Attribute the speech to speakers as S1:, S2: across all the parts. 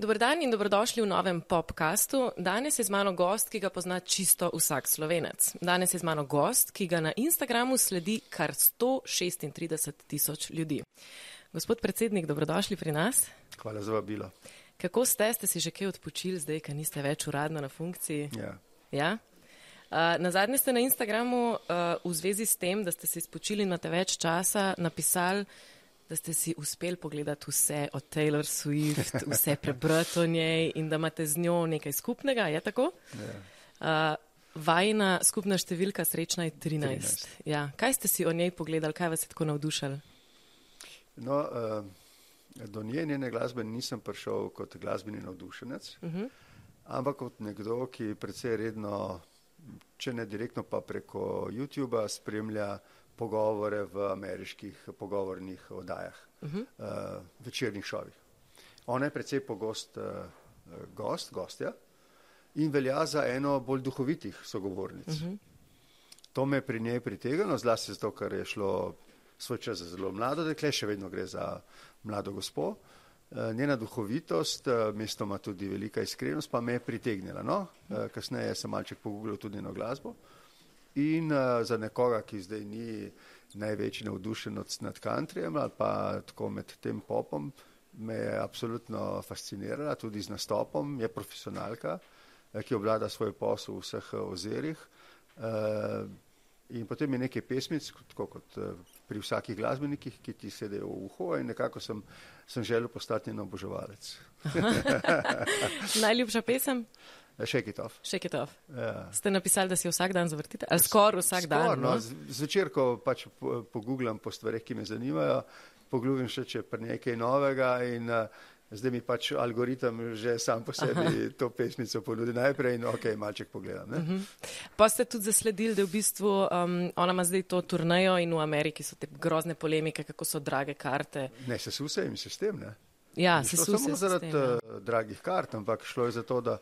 S1: Dobar dan in dobrodošli v novem popkastu. Danes je z mano gost, ki ga pozna čisto vsak slovenec. Danes je z mano gost, ki ga na Instagramu sledi kar 136 tisoč ljudi. Gospod predsednik, dobrodošli pri nas.
S2: Hvala za vabilo.
S1: Kako ste, ste si že kaj odpočili zdaj, ker niste več uradno na funkciji?
S2: Ja.
S1: Ja? Uh, na zadnje ste na Instagramu uh, v zvezi s tem, da ste si spočili in imate več časa, napisali, da ste si uspeli pogledati vse od Taylor Swift, vse prebrati o njej in da imate z njo nekaj skupnega. Je tako?
S2: Ja.
S1: Uh, vajna skupna številka srečna je 13.
S2: 13.
S1: Ja. Kaj ste si o njej pogledali, kaj vas je tako navdušalo?
S2: No, uh, do nje njene glasbe nisem prišel kot glasbeni navdušenec, uh -huh. ampak kot nekdo, ki predvsej redno, če ne direktno, pa preko YouTuba spremlja pogovore v ameriških pogovornih oddajah, uh -huh. uh, večernih šovih. Ona je predvsej pogost uh, gost, gostja in velja za eno bolj duhovitih sogovornic. Uh -huh. To me je pri njej pritegnilo, zlasti zato, ker je šlo svoj čas za zelo mlado dekle, še vedno gre za mlado gospo. Njena duhovitost, mestoma tudi velika iskrenost, pa me je pritegnila. No? Kasneje sem malček pogooglil tudi njeno glasbo. In uh, za nekoga, ki zdaj ni največji navdušenec nad countryjem ali pa tako med tem popom, me je absolutno fascinirala tudi z nastopom, je profesionalka, ki obvlada svoj posel v vseh ozerih. Uh, in potem je nekaj pesmic, tako kot uh, pri vsakih glasbenikih, ki ti sedejo v uho in nekako sem, sem želel postati njen oboževalec.
S1: Najljubša pesem?
S2: Shake it off.
S1: Shake it off.
S2: Ja.
S1: Ste napisali, da si vsak dan zavrtite? Ali skoraj vsak
S2: Skor,
S1: dan?
S2: no.
S1: No?
S2: Zvečer, ko pač po- poguglam po stvareh, ki me zanimajo, pogledam še, če je pri nekaj novega in uh, zdaj mi pač algoritem že sam po sebi to pesmico ponudi najprej in ok, malček pogledam. Ne?
S1: Pa ste tudi zasledili, da v bistvu um, ona ima zdaj to turnejo in v Ameriki so te grozne polemike, kako so drage karte.
S2: Ne, se suse in sistem, ne?
S1: Ja, se suse
S2: samo
S1: s
S2: zaradi
S1: tem, ja.
S2: uh, dragih kart, ampak šlo je za to, da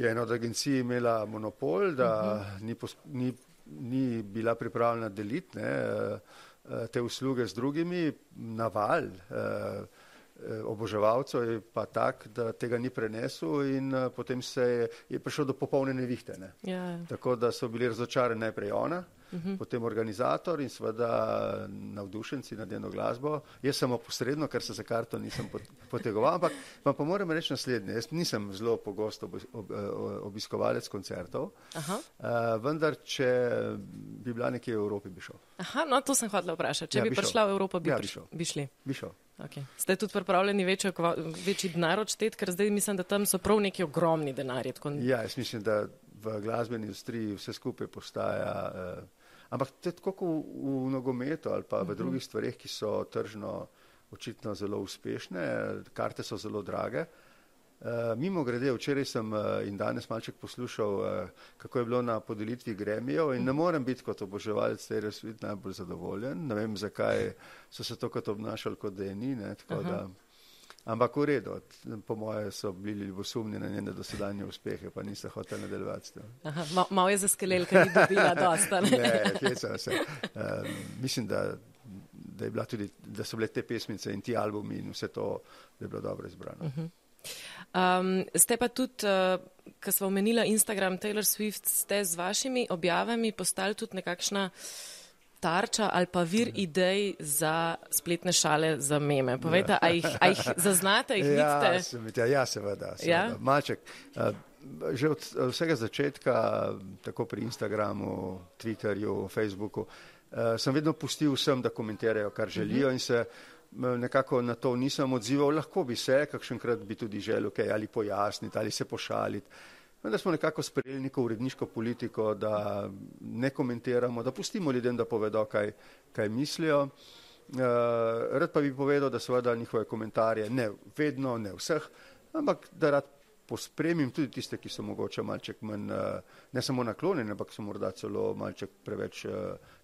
S2: je ena od agencij imela monopol, da uh
S1: Mhm.
S2: -huh. ni, pos, ni, ni bila pripravljena deliti ne, uh, uh, te usluge z drugimi, naval uh, oboževalcev je pa tak, da tega ni prenesel in potem se je, je prišlo do popolne nevihte. Ne.
S1: Ja,
S2: Tako da so bili razočarani najprej ona, uh
S1: Mhm.
S2: -huh. potem organizator in seveda navdušenci nad njeno glasbo. Jaz samo posredno, ker se za karto nisem pot- potegoval, ampak vam pa moram reči naslednje. Jaz nisem zelo pogosto ob, ob, ob, obiskovalec koncertov,
S1: Aha.
S2: uh, vendar če bi bila nekje v Evropi, bi šel.
S1: Aha, no to sem hotela vprašati. Če
S2: Ja,
S1: bi
S2: bi šel.
S1: prišla v Evropo, bi,
S2: Ja, bi šel.
S1: bi šli.
S2: Bi šel.
S1: Okay. Ste tudi pripravljeni večjo, večji denar odšteti, ker zdaj mislim, da tam so prav neki ogromni denarji. Tako...
S2: Ja, jaz mislim, da v glasbeni industriji vse skupaj postaja. Uh, ampak to je tako kot v, v nogometu ali pa v drugih stvareh, ki so tržno očitno zelo uspešne, karte so zelo drage. Uh, mimo grede, včeraj sem uh, in danes malček poslušal, uh, kako je bilo na podelitvi gremijev in ne morem biti kot oboževalec Taylor Swift najbolj zadovoljen. Ne vem, zakaj so se tokrat obnašali, kot da je ni. Ne, tako da, ampak v redu, po moje so bili ljubosumni na njene dosedanje uspehe, pa niso hoteli nadaljevati s tem.
S1: Aha, ma, malo je zaskelel, ker ni dobila dosta. Ne?
S2: Ne, heca se. Um, mislim, da, da, je bila tudi, da so bile te pesmice in ti albumi in vse to, da je bilo dobro izbrano.
S1: Um, ste pa tudi, uh, ko smo omenila Instagram Taylor Swift, ste z vašimi objavami postali tudi nekakšna tarča ali pa vir idej za spletne šale za meme. Povejte, a jih, a jih zaznate, jih
S2: Ja,
S1: vidite?
S2: sem, ja, ja, seveda. seveda.
S1: Ja?
S2: Malček, uh, že od vsega začetka, tako pri Instagramu, Twitterju, Facebooku, sem vedno pustil vsem, da komentirajo, kar želijo in se nekako na to nisem odzival. Lahko bi se, kakšenkrat bi tudi želel kaj ali pojasniti ali se pošaliti. Vendar smo nekako sprejeli neko uredniško politiko, da ne komentiramo, da pustimo ljudem, da povedo, kaj, kaj mislijo. Uh, rad pa bi povedal, da seveda njihove komentarje ne vedno, ne vseh, ampak da rad pospremim tudi tiste, ki so mogoče malček manj, uh, ne samo naklonjeni, ampak so morda celo malček preveč uh,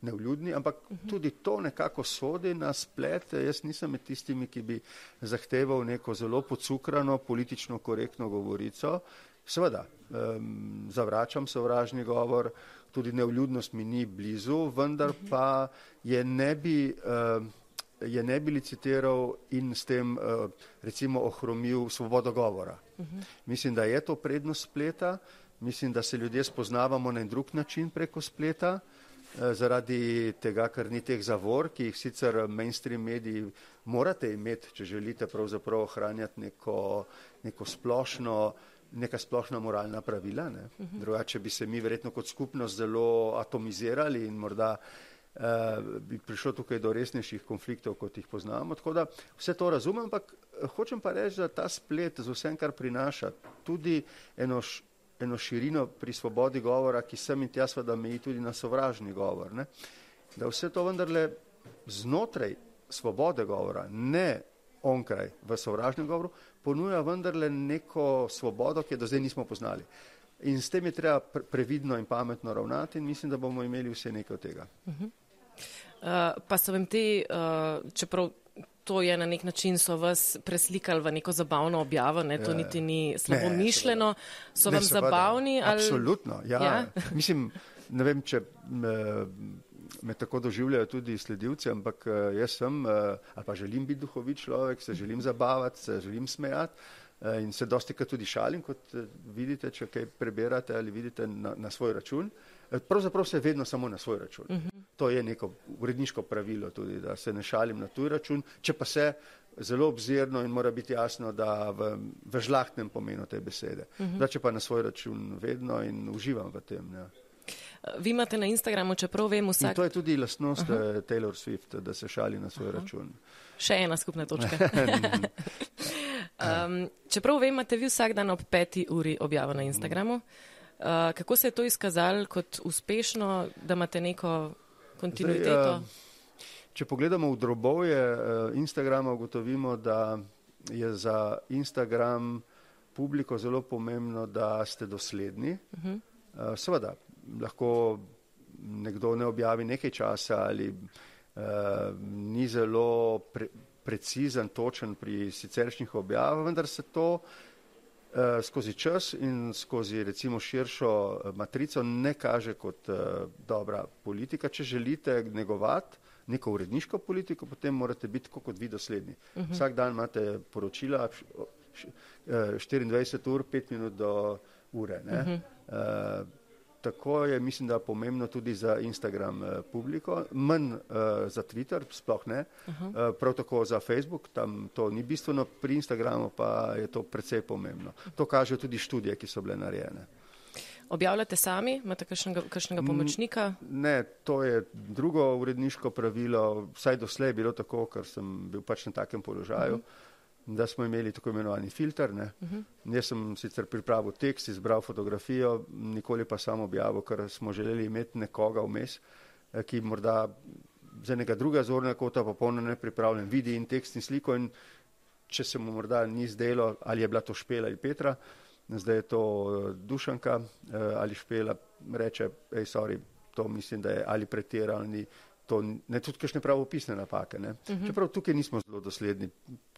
S2: nevljudni, ampak uh -huh. tudi to nekako sodi na splet. Jaz nisem med tistimi, ki bi zahteval neko zelo pocukrano, politično korektno govorico. Seveda, um, zavračam sovražni govor, tudi nevljudnost mi ni blizu, vendar pa je ne bi um, je ne bi licitiral in s tem uh, recimo ohromil svobodo govora. Uh -huh. Mislim, da je to prednost spleta, mislim, da se ljudje spoznavamo na drug način preko spleta, uh, zaradi tega, ker ni teh zavor, ki jih sicer mainstream mediji morate imeti, če želite pravzaprav ohranjati neko, neko splošno, neka splošna moralna pravila. Ne? -huh. Drugače bi se mi verjetno kot skupnost zelo atomizirali in morda uh, bi prišlo tukaj do resnejših konfliktov, kot jih poznamo. Tako da vse to razumem, ampak eh, hočem pa reči, da ta splet z vsem, kar prinaša, tudi eno, š, eno širino pri svobodi govora, ki sem in tja seveda meji tudi na sovražni govor, ne? da vse to vendarle znotraj svobode govora, ne onkraj v sovražnem govoru, ponuja vendarle neko svobodo, ki jo do zdaj nismo poznali. In s tem je treba previdno in pametno ravnati in mislim, da bomo imeli vse nekaj od tega. Uh -huh.
S1: uh, pa so vam te, uh, čeprav to je na nek način, so vas preslikali v neko zabavno objavo, ne, to ja, niti ni slabo ne, mišljeno, so ne, vam seveda, zabavni?
S2: Ali... Absolutno, ja. ja? mislim, ne vem, če me, me tako doživljajo tudi sledilci, ampak uh, jaz sem, uh, ali pa želim biti duhovit človek, se želim zabavati, se želim smejati. Eh, in se dosti krat tudi šalim, kot eh, vidite, če kaj preberate ali vidite na, na svoj račun. Eh, pravzaprav se vedno samo na svoj račun. Uh mhm. -huh. To je neko uredniško pravilo tudi, da se ne šalim na tuj račun, če pa se zelo obzirno in mora biti jasno, da v, v žlahtnem pomenu te besede. Uh -huh. Da če pa na svoj račun vedno in uživam v tem. Ja.
S1: Vi imate na Instagramu, čeprav vem vsak. In
S2: to je tudi lastnost uh -huh. Taylor Swift, da se šali na svoj uh -huh. račun.
S1: Še ena skupna točka. Um, čeprav vem, imate vi vsak dan ob peti uri objavo na Instagramu. Uh, kako se je to izkazalo kot uspešno, da imate neko kontinuiteto? Zdaj, uh,
S2: če pogledamo v drobovje uh, Instagrama, ugotovimo, da je za Instagram publiko zelo pomembno, da ste dosledni. Uh -huh. uh, seveda, lahko nekdo ne objavi nekaj časa ali uh, ni zelo. Pre, precizen, točen pri siceršnjih objavah, vendar se to uh, skozi čas in skozi recimo širšo uh, matrico ne kaže kot uh, dobra politika. Če želite negovati neko uredniško politiko, potem morate biti kot vi dosledni. Uh mhm. -huh. Vsak dan imate poročila, š, š, š, 24 ur, 5 minut do ure. Uh -huh. uh, tako je, mislim, da pomembno tudi za Instagram uh, publiko, manj uh, za Twitter, sploh ne, uh -huh. uh, prav tako za Facebook, tam to ni bistveno, pri Instagramu pa je to precej pomembno. To kažejo tudi študije, ki so bile narejene.
S1: Objavljate sami, imate kakšnega pomočnika?
S2: Ne, to je drugo uredniško pravilo, vsaj doslej je bilo tako, ker sem bil pač na takem položaju. Uh -huh da smo imeli tako imenovani filter. Uh mhm. -huh. Jaz sem sicer pripravil tekst, izbral fotografijo, nikoli pa sam objavil, ker smo želeli imeti nekoga vmes, eh, ki morda z enega druga zornega kota popolno nepripravljen vidi in tekst in sliko in če se mu morda ni zdelo, ali je bila to Špela ali Petra, zdaj je to eh, Dušanka eh, ali Špela, reče, ej, sorry, to mislim, da je ali pretirani, to ne tudi kakšne pravopisne napake. Uh mhm. -huh. Čeprav tukaj nismo zelo dosledni.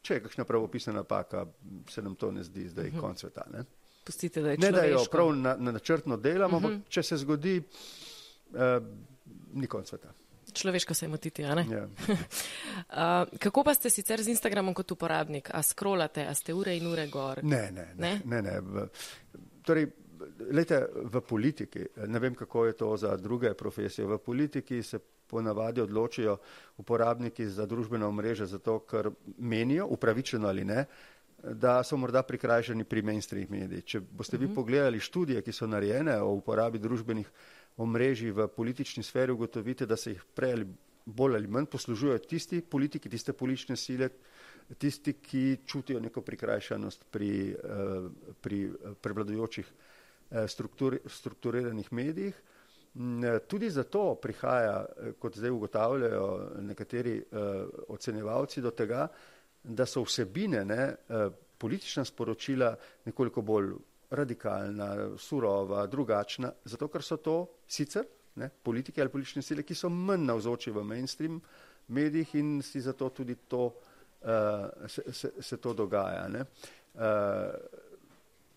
S2: Če je kakšna pravopisna napaka, se nam to ne zdi zdaj uh mhm. -huh. konc sveta. Ne?
S1: Pustite, da je
S2: ne, da jo prav na, na načrtno delamo, uh mhm. -huh. če se zgodi, uh, ni konc sveta.
S1: Človeško se emotiti, a ne?
S2: Ja.
S1: uh, kako pa ste sicer z Instagramom kot uporabnik? A scrollate, a ste ure in ure gor?
S2: Ne, ne, ne. ne, ne, ne. Torej, lejte, v politiki, ne vem, kako je to za druge profesije, v politiki se ponavadi odločijo uporabniki za družbeno mreže zato, ker menijo, upravičeno ali ne, da so morda prikrajšani pri mainstream mediji. Če boste vi uh mhm. -huh. pogledali študije, ki so narejene o uporabi družbenih omrežij v politični sferi, ugotovite, da se jih prej ali bolj ali manj poslužujejo tisti politiki, tiste politične sile, tisti, ki čutijo neko prikrajšanost pri, uh, pri prevladujočih uh, struktur, strukturiranih medijih. Mm, eh, tudi zato prihaja, eh, kot zdaj ugotavljajo nekateri ocenjevalci, do tega, da so vsebine, ne, politična sporočila nekoliko bolj radikalna, surova, drugačna, zato ker so to sicer ne, politike ali politične sile, ki so manj navzoči v mainstream medijih in si zato tudi to, uh, se, se, se to dogaja. Ne. Uh,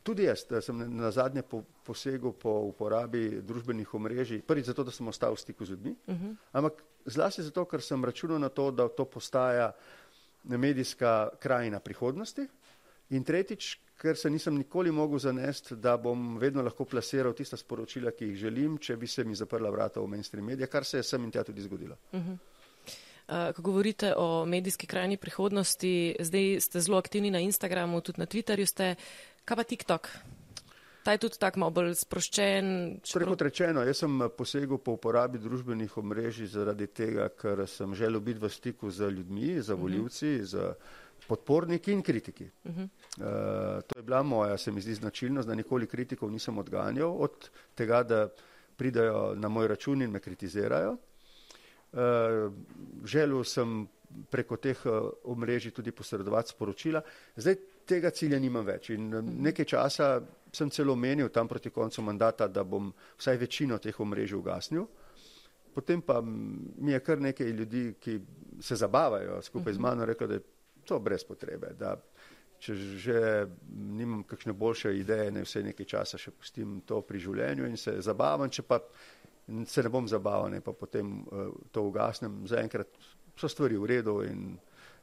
S2: Tudi jaz sem na zadnje po, posegel po uporabi družbenih omrežij, prvi zato, da sem ostal v stiku z ljudmi, uh -huh. ampak zlasti zato, ker sem računal na to, da to postaja medijska krajina prihodnosti in tretjič, ker se nisem nikoli mogel zanesti, da bom vedno lahko plasiral tista sporočila, ki jih želim, če bi se mi zaprla vrata v mainstream medije, kar se je sem in tja tudi zgodilo. Uh -huh.
S1: uh, ko govorite o medijski krajini prihodnosti, zdaj ste zelo aktivni na Instagramu, tudi na Twitterju ste. Kaj pa TikTok? Ta je tudi tako malo bolj sproščen.
S2: Torej, kot rečeno, jaz sem posegel po uporabi družbenih omrežij zaradi tega, ker sem želel biti v stiku z ljudmi, z voljivci, uh -huh. z podporniki in kritiki. Uh -huh. uh, to je bila moja, se mi zdi, značilnost, da nikoli kritikov nisem odganjal od tega, da pridajo na moj račun in me kritizirajo. Uh, želel sem preko teh uh, omrežij tudi posredovati sporočila. Zdaj tega cilja nimam več in uh, nekaj časa sem celo menil tam proti koncu mandata, da bom vsaj večino teh omrežij ugasnil. Potem pa mi je kar nekaj ljudi, ki se zabavajo skupaj z mhm. mano, rekel, da je to brez potrebe. Da, če že nimam kakšne boljše ideje, ne vse nekaj časa še pustim to pri življenju in se zabavam, če pa se ne bom zabaval, ne pa potem uh, to ugasnem. Zaenkrat so stvari v redu in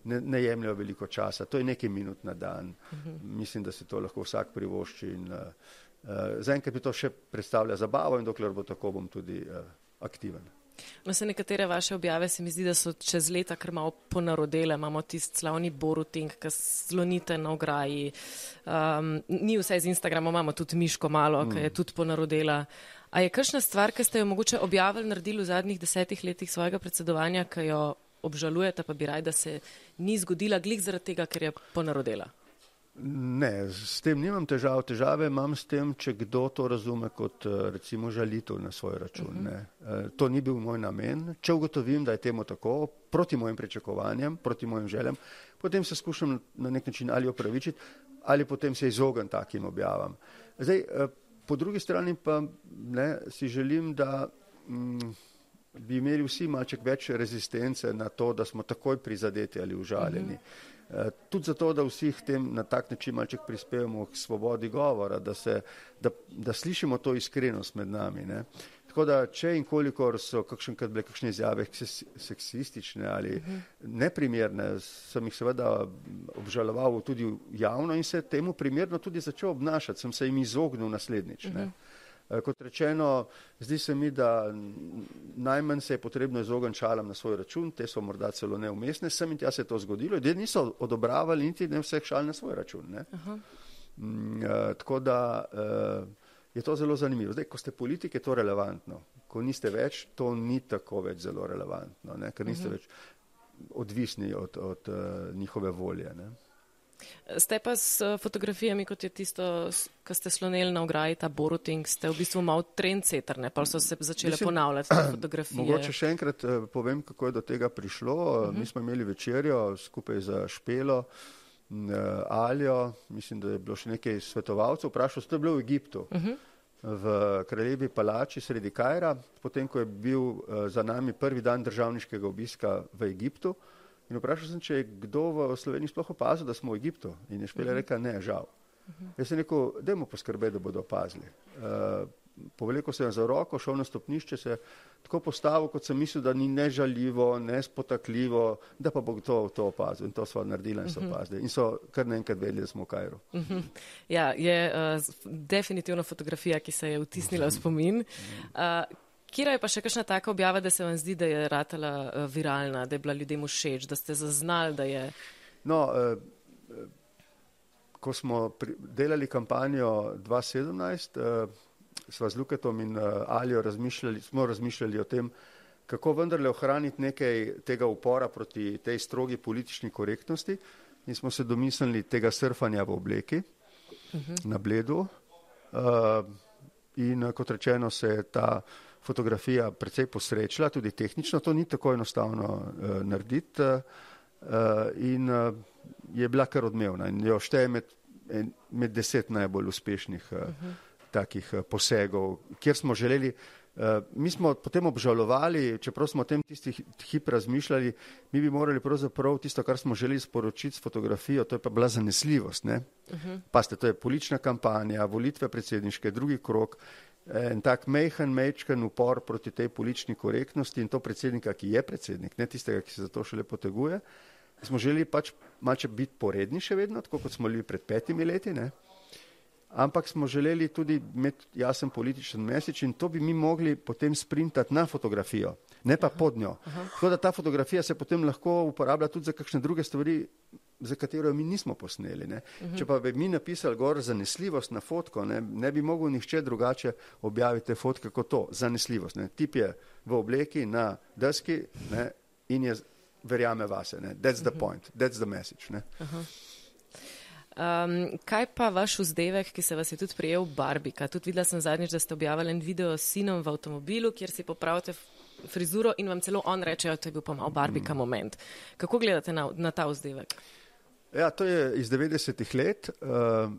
S2: ne, ne jemljajo veliko časa. To je nekaj minut na dan. Uh mhm. -huh. Mislim, da se to lahko vsak privošči. In, uh, uh, zaenkrat mi to še predstavlja zabavo in dokler bo tako, bom tudi uh, aktiven.
S1: No, se nekatere vaše objave se mi zdi, da so čez leta kar malo ponarodele. Imamo tisti slavni boruting, ki slonite na ograji. Um, ni vse z Instagrama, imamo tudi Miško malo, mm. ki je tudi ponarodela. A je kakšna stvar, ki ste jo mogoče objavili, naredili v zadnjih desetih letih svojega predsedovanja, ki jo obžalujete, pa bi raj, da se ni zgodila glik zaradi tega, ker je ponarodela?
S2: Ne, s tem nimam težav. Težave imam s tem, če kdo to razume kot eh, recimo žalitev na svoj račun. Uh -huh. E, to ni bil moj namen. Če ugotovim, da je temu tako, proti mojim pričakovanjem, proti mojim željem, potem se skušam na nek način ali opravičiti ali potem se izognem takim objavam. Zdaj, e, po drugi strani pa ne, si želim, da. Mm, bi imeli vsi malček več rezistence na to, da smo takoj prizadeti ali užaljeni. Uh -huh. uh, tudi zato, da vsi tem na tak način malček prispevamo k svobodi govora, da, se, da, da slišimo to iskrenost med nami. Ne. Tako da, če in kolikor so kakšenkrat bile kakšne izjave seksistične ali uh -huh. neprimerne, sem jih seveda obžaloval tudi javno in se temu primerno tudi začel obnašati, sem se jim izognil naslednjič. Uh -huh. Eh, kot rečeno, zdi se mi, da najmanj se je potrebno izogniti šalam na svoj račun, te so morda celo neumestne, sem in tja se je to zgodilo, ljudje niso odobravali niti ne vseh šal na svoj račun. Mm, uh, tako da uh, je to zelo zanimivo. Zdaj, ko ste politik, je to relevantno. Ko niste več, to ni tako več zelo relevantno, ne? ker niste uh -huh. več odvisni od, od uh, njihove volje. Ne?
S1: Ste pa s eh, fotografijami, kot je tisto, kar ste slonili na ograji, ta Boruting, ste v bistvu malo trendsetrne, pa so se začele Mislim, ponavljati fotografije.
S2: Mogoče še enkrat uh, povem, kako je do tega prišlo. Uh -huh. Mi mhm. smo imeli večerjo skupaj za Špelo, uh, Aljo, mislim, da je bilo še nekaj svetovalcev. Vprašal to je bilo v Egiptu. Uh -huh. V kraljevi palači sredi Kajra, potem ko je bil za nami prvi dan državniškega obiska v Egiptu, uh, In vprašal sem, če je kdo v Sloveniji sploh opazil, da smo v Egiptu. In je špela uh -huh. rekla, ne, žal. Uh -huh. Jaz sem rekel, dajmo poskrbeti, da bodo opazili. Uh, Povlekel sem za roko, šel na stopnišče, se tako postavil, kot sem mislil, da ni nežaljivo, nespotakljivo, da pa bo to, to opazil. In to so naredili in so opazili. In so kar naenkrat vedeli, da smo v Kajru.
S1: Ja, je uh, definitivno fotografija, ki se je vtisnila v spomin. Uh, Kira je pa še kakšna taka objava, da se vam zdi, da je ratala uh, viralna, da je bila ljudem všeč, da ste zaznali, da je.
S2: No, uh, ko smo pri, delali kampanjo 2017, uh, sva z Luketom in uh, Alijo razmišljali, smo razmišljali o tem, kako vendarle ohraniti nekaj tega upora proti tej strogi politični korektnosti in smo se domislili tega surfanja v obleki uh mhm. -huh. na bledu. Uh, in uh, kot rečeno se je ta fotografija precej posrečila, tudi tehnično to ni tako enostavno uh, narediti uh, in uh, je bila kar odmevna in jo šteje med, med deset najbolj uspešnih uh, uh -huh. takih uh, posegov, kjer smo želeli Uh, mi smo potem obžalovali, čeprav smo o tem tisti hip razmišljali, mi bi morali pravzaprav tisto, kar smo želeli sporočiti s fotografijo, to je pa bila zanesljivost. Uh -huh. Paste, to je politična kampanja, volitve predsedniške, drugi krok, en tak mehen, mečken upor proti tej politični korektnosti in to predsednika, ki je predsednik, ne tistega, ki se za to šele poteguje. Smo želeli pač malce biti poredni še vedno, tako kot smo bili pred petimi leti. Ne? ampak smo želeli tudi imeti jasen političen mesič in to bi mi mogli potem sprintati na fotografijo, ne pa pod njo. Tako da ta fotografija se potem lahko uporablja tudi za kakšne druge stvari, za katero mi nismo posneli. Ne. Če pa bi mi napisali gor zanesljivost na fotko, ne, ne bi mogel nihče drugače objaviti te fotke kot to, zanesljivost. Ne. Tip je v obleki na deski ne, in je verjame vase. Ne. That's the point, that's the message. Ne. Aha.
S1: Um, kaj pa vaš vzdevek, ki se vas je tudi prijel Barbika? Tudi videla sem zadnjič, da ste objavili en video s sinom v avtomobilu, kjer si popravite frizuro in vam celo on reče, da ja, je bil pa mal Barbika mm. moment. Kako gledate na, na ta vzdevek?
S2: Ja, to je iz 90-ih let. Uh,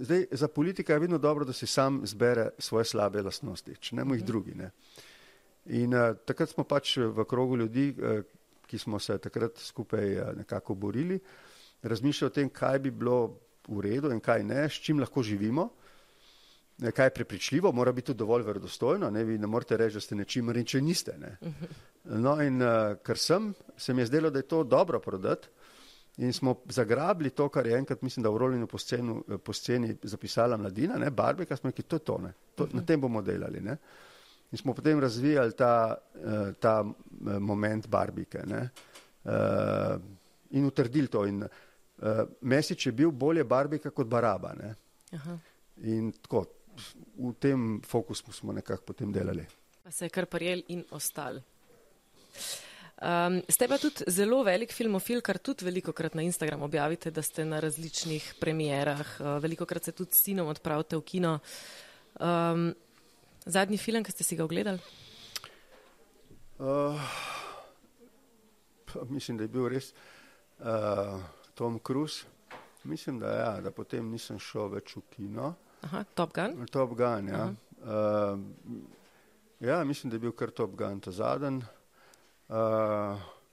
S2: zdaj, za politika je vedno dobro, da si sam zbere svoje slabe lastnosti, če ne mu jih mm. drugi. Ne. In uh, takrat smo pač v krogu ljudi, uh, ki smo se takrat skupaj uh, nekako borili, uh, razmišlja o tem, kaj bi bilo v redu in kaj ne, s čim lahko živimo, kaj je prepričljivo, mora biti tudi dovolj verodostojno, ne, vi ne morete reči, da ste nečim če niste. Ne. No in uh, ker sem, se mi je zdelo, da je to dobro prodati in smo zagrabili to, kar je enkrat, mislim, da v Rolinu po, scenu, po sceni zapisala mladina, ne, Barbika, smo rekli, to je to, ne, to, na tem bomo delali. Ne. In smo potem razvijali ta, uh, ta uh, moment Barbike ne, uh, in utrdili to. In, uh, uh, Mesič je bil bolje Barbika kot Baraba. In tako, v tem fokusu smo nekako potem delali.
S1: Pa se je kar prijel in ostal. Um, ste pa tudi zelo velik filmofil, kar tudi veliko krat na Instagram objavite, da ste na različnih premijerah, uh, veliko krat se tudi s sinom odpravite v kino. Um, zadnji film, ki ste si ga ogledali? Uh,
S2: mislim, da je bil res. Uh, Tom Cruise. Mislim, da, ja, da potem nisem šel več v kino.
S1: Aha, Top Gun.
S2: Top Gun, ja. Uh, ja, mislim, da je bil kar Top Gun ta zadnji. Uh,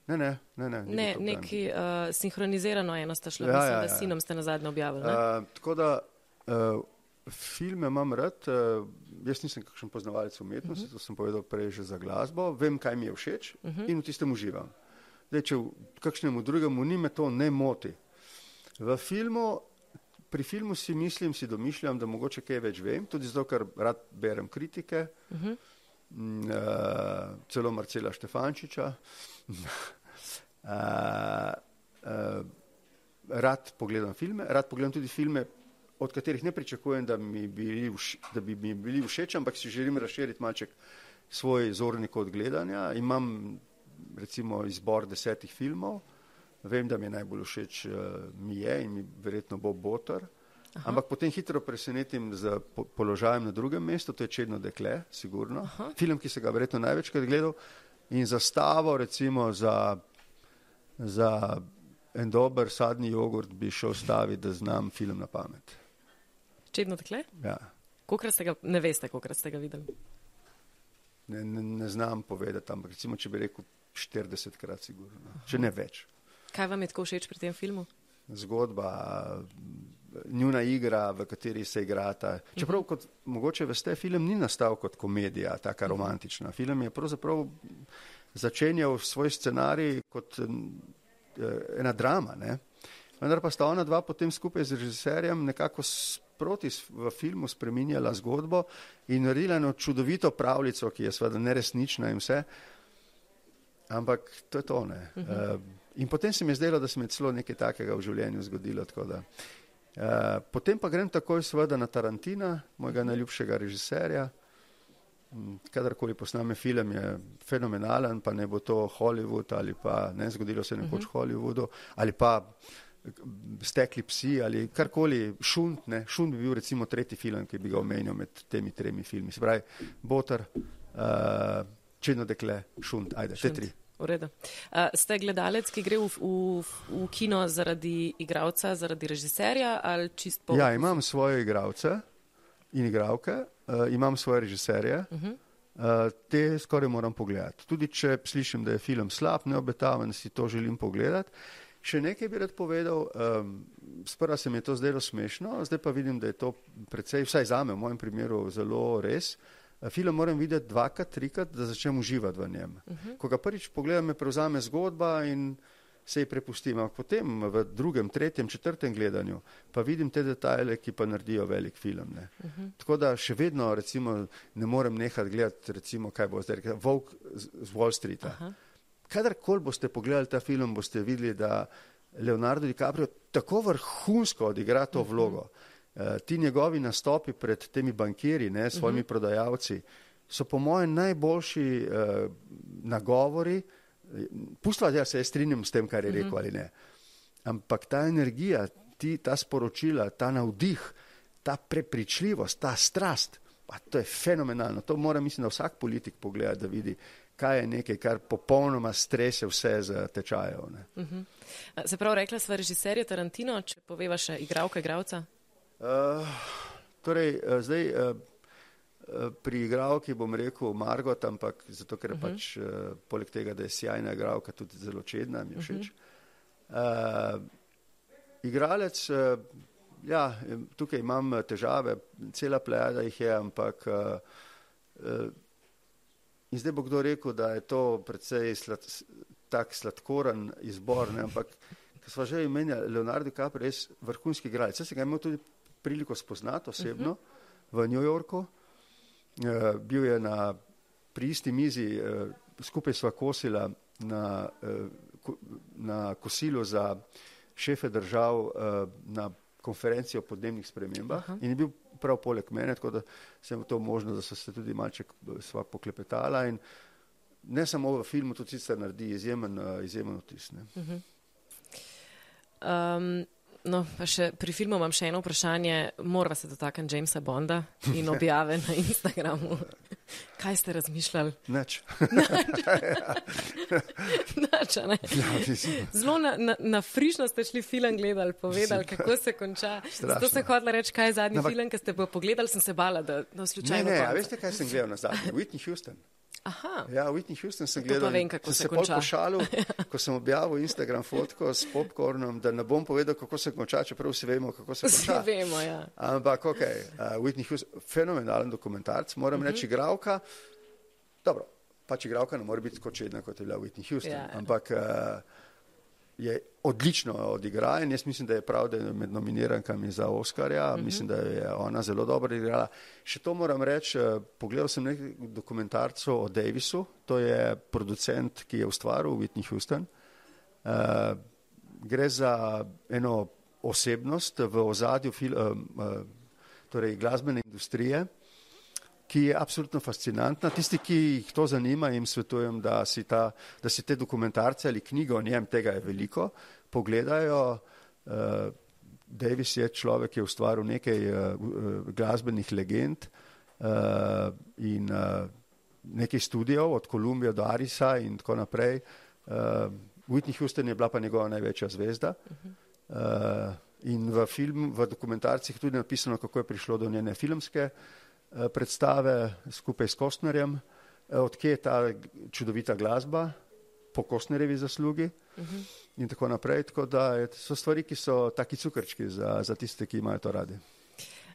S2: ne, ne, ne. Ne,
S1: ne neki uh, sinhronizirano eno sta šla, ja, mislim, ja, da ja. sinom ste na zadnje objavili. Uh,
S2: tako da uh, filme imam rad, uh, jaz nisem kakšen poznavalec umetnosti, uh mhm. -huh. to sem povedal prej že za glasbo, vem, kaj mi je všeč uh mhm. -huh. in v tistem uživam. Zdaj, če kakšnemu drugemu ni me to ne moti. V filmu, pri filmu si mislim, si domišljam, da mogoče kaj več vem, tudi zato, ker rad berem kritike, uh -huh. Uh, celo Marcela Štefančiča. uh, uh, rad pogledam filme, rad pogledam tudi filme, od katerih ne pričakujem, da, mi bili da bi mi bili všeč, ampak si želim razširiti malček svoj zornik od gledanja. Imam recimo izbor desetih filmov, vem, da mi je najbolj všeč uh, mi je in mi verjetno bo Botor. Aha. Ampak potem hitro presenetim z po položajem na drugem mestu, to je Čedno dekle, sigurno. Aha. Film, ki se ga verjetno največkrat gledal in zastavo recimo za, za en dober sadni jogurt bi šel staviti, da znam film na pamet.
S1: Čedno dekle?
S2: Ja.
S1: Kokrat ste ga, ne veste, kolikrat ste ga videli?
S2: Ne, ne, ne znam povedati, ampak recimo, če bi rekel 40 krat, sigurno, če ne več.
S1: Kaj vam je tako všeč pri tem filmu?
S2: Zgodba, njuna igra, v kateri se igrata. Čeprav, kot mogoče veste, film ni nastal kot komedija, taka romantična. Film je pravzaprav začenjal svoj scenarij kot eh, ena drama. Ne? Vendar pa sta ona dva potem skupaj z režiserjem nekako sproti v filmu spreminjala zgodbo in naredila eno čudovito pravljico, ki je seveda neresnična in vse. Ampak to je to. Uh -huh. uh, in potem se mi je zdelo, da se mi je celo nekaj takega v življenju zgodilo. Da, uh, potem pa grem takoj seveda na Tarantina, mojega najljubšega režiserja. Mm, kadarkoli posname film, je fenomenalen, pa ne bo to Hollywood ali pa ne zgodilo se nekoč uh -huh. Hollywoodu ali pa stekli psi ali karkoli, šunt, ne, šunt bi bil recimo tretji film, ki bi ga omenil med temi tremi filmi. Se pravi, Botar, uh, Čedno dekle, šunt, ajde, te tri.
S1: V redu. Uh, ste gledalec, ki gre v, v, v kino zaradi igralca, zaradi režiserja ali čist po?
S2: Ja, imam svoje igralce in igralke, uh, imam svoje režiserje. Uh -huh. Uh, te skoraj moram pogledati. Tudi če slišim, da je film slab, neobetaven, si to želim pogledati. Še nekaj bi rad povedal, um, sprva se mi je to zdelo smešno, zdaj pa vidim, da je to precej, vsaj zame v mojem primeru, zelo res. Film moram videti dvakrat, trikrat, da začnem uživati v njem. Uh -huh. Ko ga prvič pogledam, me prevzame zgodba in se ji prepustim. Ampak potem v drugem, tretjem, četrtem gledanju pa vidim te detajle, ki pa naredijo velik film. Uh -huh. Tako da še vedno recimo, ne morem nehati gledati, recimo, kaj bo zdaj rekel, Volk z Wall Streeta. Uh -huh. Kadarkoli boste pogledali ta film, boste videli, da Leonardo DiCaprio tako vrhunsko odigra to vlogo. Uh -huh. uh, ti njegovi nastopi pred temi bankiri, ne, svojimi uh -huh. prodajalci, so po mojem najboljši uh, nagovori, Pustva, da se strinjam s tem, kar je rekel mm -hmm. ali ne. Ampak ta energija, ti, ta sporočila, ta navdih, ta prepričljivost, ta strast, pa to je fenomenalno. To mora, mislim, da vsak politik pogleda, da vidi, kaj je nekaj, kar popolnoma strese vse z tečajev. Mm
S1: -hmm. Se pravi, rekla sva režiserja Tarantino, če poveva še igravka, igravca?
S2: Uh, torej, uh, zdaj. Uh, pri igralki bom rekel Margot, ampak zato, ker je uh mhm. -huh. pač uh, poleg tega, da je sjajna igralka, tudi zelo čedna, mi je všeč. Uh -huh. uh, igralec, uh, ja, tukaj imam težave, cela plejada jih je, ampak uh, uh, in zdaj bo kdo rekel, da je to predvsej slad, tak sladkoren izbor, ne, ampak ko smo že imeli Leonardo DiCaprio, res vrhunski igralec. Jaz sem ga imel tudi priliko spoznati osebno uh -huh. v New Yorku. Uh, bil je na, pri isti mizi, uh, skupaj sva kosila na, ko, na kosilu za šefe držav uh, na konferenci o podnebnih spremembah Aha. in je bil prav poleg mene, tako da sem to možno, da so se tudi malček sva poklepetala in ne samo v filmu, tudi sicer naredi izjemen, izjemen vtis. Uh mhm. -huh.
S1: um, No, pa še pri filmu imam še eno vprašanje. Morava se dotakniti Jamesa Bonda in objave na Instagramu. Kaj ste razmišljali?
S2: Nič.
S1: Nič, ne. Ja, Zelo na, na, na frižno ste šli film gledali, povedali, kako se konča. Zato sem hodila reči, kaj je zadnji Napak... film, ki ste ga pogledali, sem se bala, da no, slučajno.
S2: Ne, ne, a veste, kaj sem gledal na zadnji? Whitney Houston.
S1: Aha.
S2: Ja, Whitney Houston sem gledal.
S1: Vem,
S2: sem
S1: se konča.
S2: Pošalil, ko sem objavil Instagram fotko s popkornom, da ne bom povedal, kako se konča, čeprav vsi vemo, kako se konča.
S1: Vsi vemo, ja.
S2: Ampak, ok, uh, Whitney Houston, fenomenalen dokumentarc, moram uh mhm. -huh. reči, igravka. Dobro, pač igravka ne more biti kot čedna, kot je bila Whitney Houston. Ja. Ampak uh, je odlično odigrala in jaz mislim, da je prav, da je med nominirankami za Oscarja. Mm -hmm. Mislim, da je ona zelo dobro igrala. Še to moram reči, eh, pogledal sem nekaj dokumentarcev o Davisu, to je producent, ki je ustvaril Whitney Houston. Uh, gre za eno osebnost v ozadju uh, uh, torej glasbene industrije ki je absolutno fascinantna. Tisti, ki jih to zanima, jim svetujem, da si, ta, da si te dokumentarce ali knjigo o njem, tega je veliko, pogledajo. Uh, Davis je človek, ki je ustvaril nekaj uh, glasbenih legend uh, in uh, nekaj študijev od Kolumbije do Arisa in tako naprej. Uh, Whitney Houston je bila pa njegova največja zvezda. Uh, in v, film, v dokumentarcih tudi napisano, kako je prišlo do njene filmske uh, predstave skupaj s Kostnerjem, eh, odkje je ta čudovita glasba po Kostnerjevi zaslugi uh mhm. -huh. in tako naprej. Tako da so stvari, ki so taki cukrčki za, za tiste, ki imajo to radi.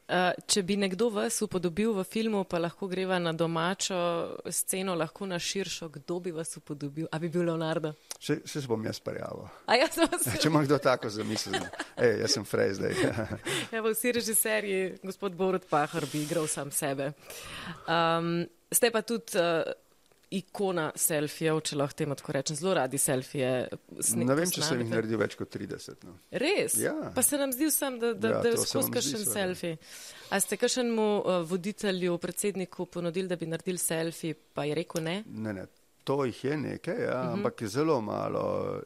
S1: Uh, če bi nekdo vas upodobil v filmu, pa lahko greva na domačo sceno, lahko na širšo, kdo bi vas upodobil? A bi bil Leonardo?
S2: Se, se bom jaz prijavil.
S1: Jaz
S2: če ima kdo tako zamisel, Ej, jaz sem frej zdaj.
S1: ja, vsi režiserji, gospod Borod Pahar, bi igral sam sebe. Um, ste pa tudi. Uh, ikona selfijev, če lahko temu tako rečem, zelo radi selfije.
S2: Ne vem, če sem jih naredil več kot 30. No.
S1: Res?
S2: Ja.
S1: Pa se nam zdi vsem, da, da, ja, da je skozi kakšen selfie. A ste kakšnemu uh, voditelju, predsedniku ponudili, da bi naredili selfie, pa je rekel ne?
S2: Ne, ne, to jih je nekaj, ja, uh mhm. -huh. ampak je zelo malo.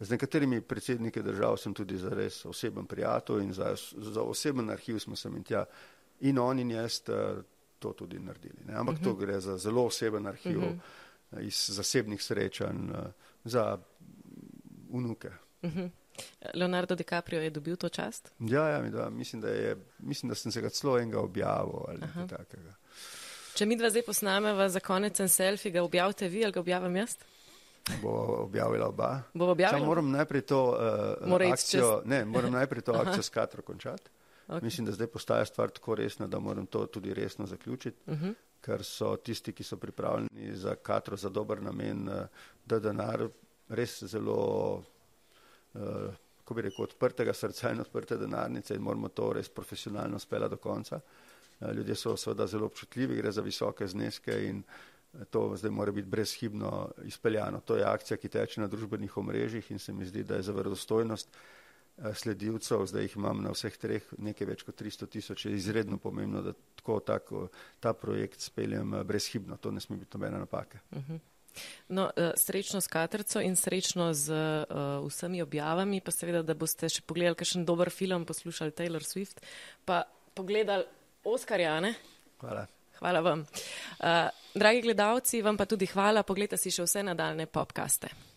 S2: Z nekaterimi predsedniki držav sem tudi za res oseben prijatelj in za, za oseben arhiv smo se in tja. In on in jaz, uh, to tudi naredili. Ne? Ampak uh -huh. to mhm. gre za zelo oseben arhiv, uh mhm. -huh. iz zasebnih srečanj, uh, za unuke. Uh mhm. -huh.
S1: Leonardo DiCaprio je dobil to čast?
S2: Ja, ja da, mislim, da je, mislim, da sem se ga celo enega objavil ali nekaj takega.
S1: Če mi dva zdaj posnameva za konec en selfie, ga objavite vi ali ga objavim jaz?
S2: Bo objavila oba.
S1: Bo objavila?
S2: Samo moram najprej to uh, akcijo, čez... ne, moram najprej to akcijo s Katro končati. Okay. Mislim, da zdaj postaja stvar tako resna, da moram to tudi resno zaključiti, uh mhm. -huh. ker so tisti, ki so pripravljeni za Katro, za dober namen, uh, da denar res zelo, uh, ko bi rekel, odprtega srca in odprte denarnice in moramo to res profesionalno spela do konca. Uh, ljudje so seveda zelo občutljivi, gre za visoke zneske in to zdaj mora biti brezhibno izpeljano. To je akcija, ki teče na družbenih omrežjih in se mi zdi, da je za verodostojnost eh, sledilcev, zdaj jih imam na vseh treh nekaj več kot 300 tisoč, je izredno pomembno, da tako tako ta projekt speljem eh, brezhibno. To ne sme biti nobena napaka.
S1: Mhm. No, eh, srečno s Katrco in srečno z uh, vsemi objavami, pa seveda, da boste še pogledali kakšen dober film, poslušali Taylor Swift, pa pogledali Oskarjane.
S2: Hvala.
S1: Hvala vam. Uh, dragi gledalci, vam pa tudi hvala. Poglejte si še vse nadaljne popkaste.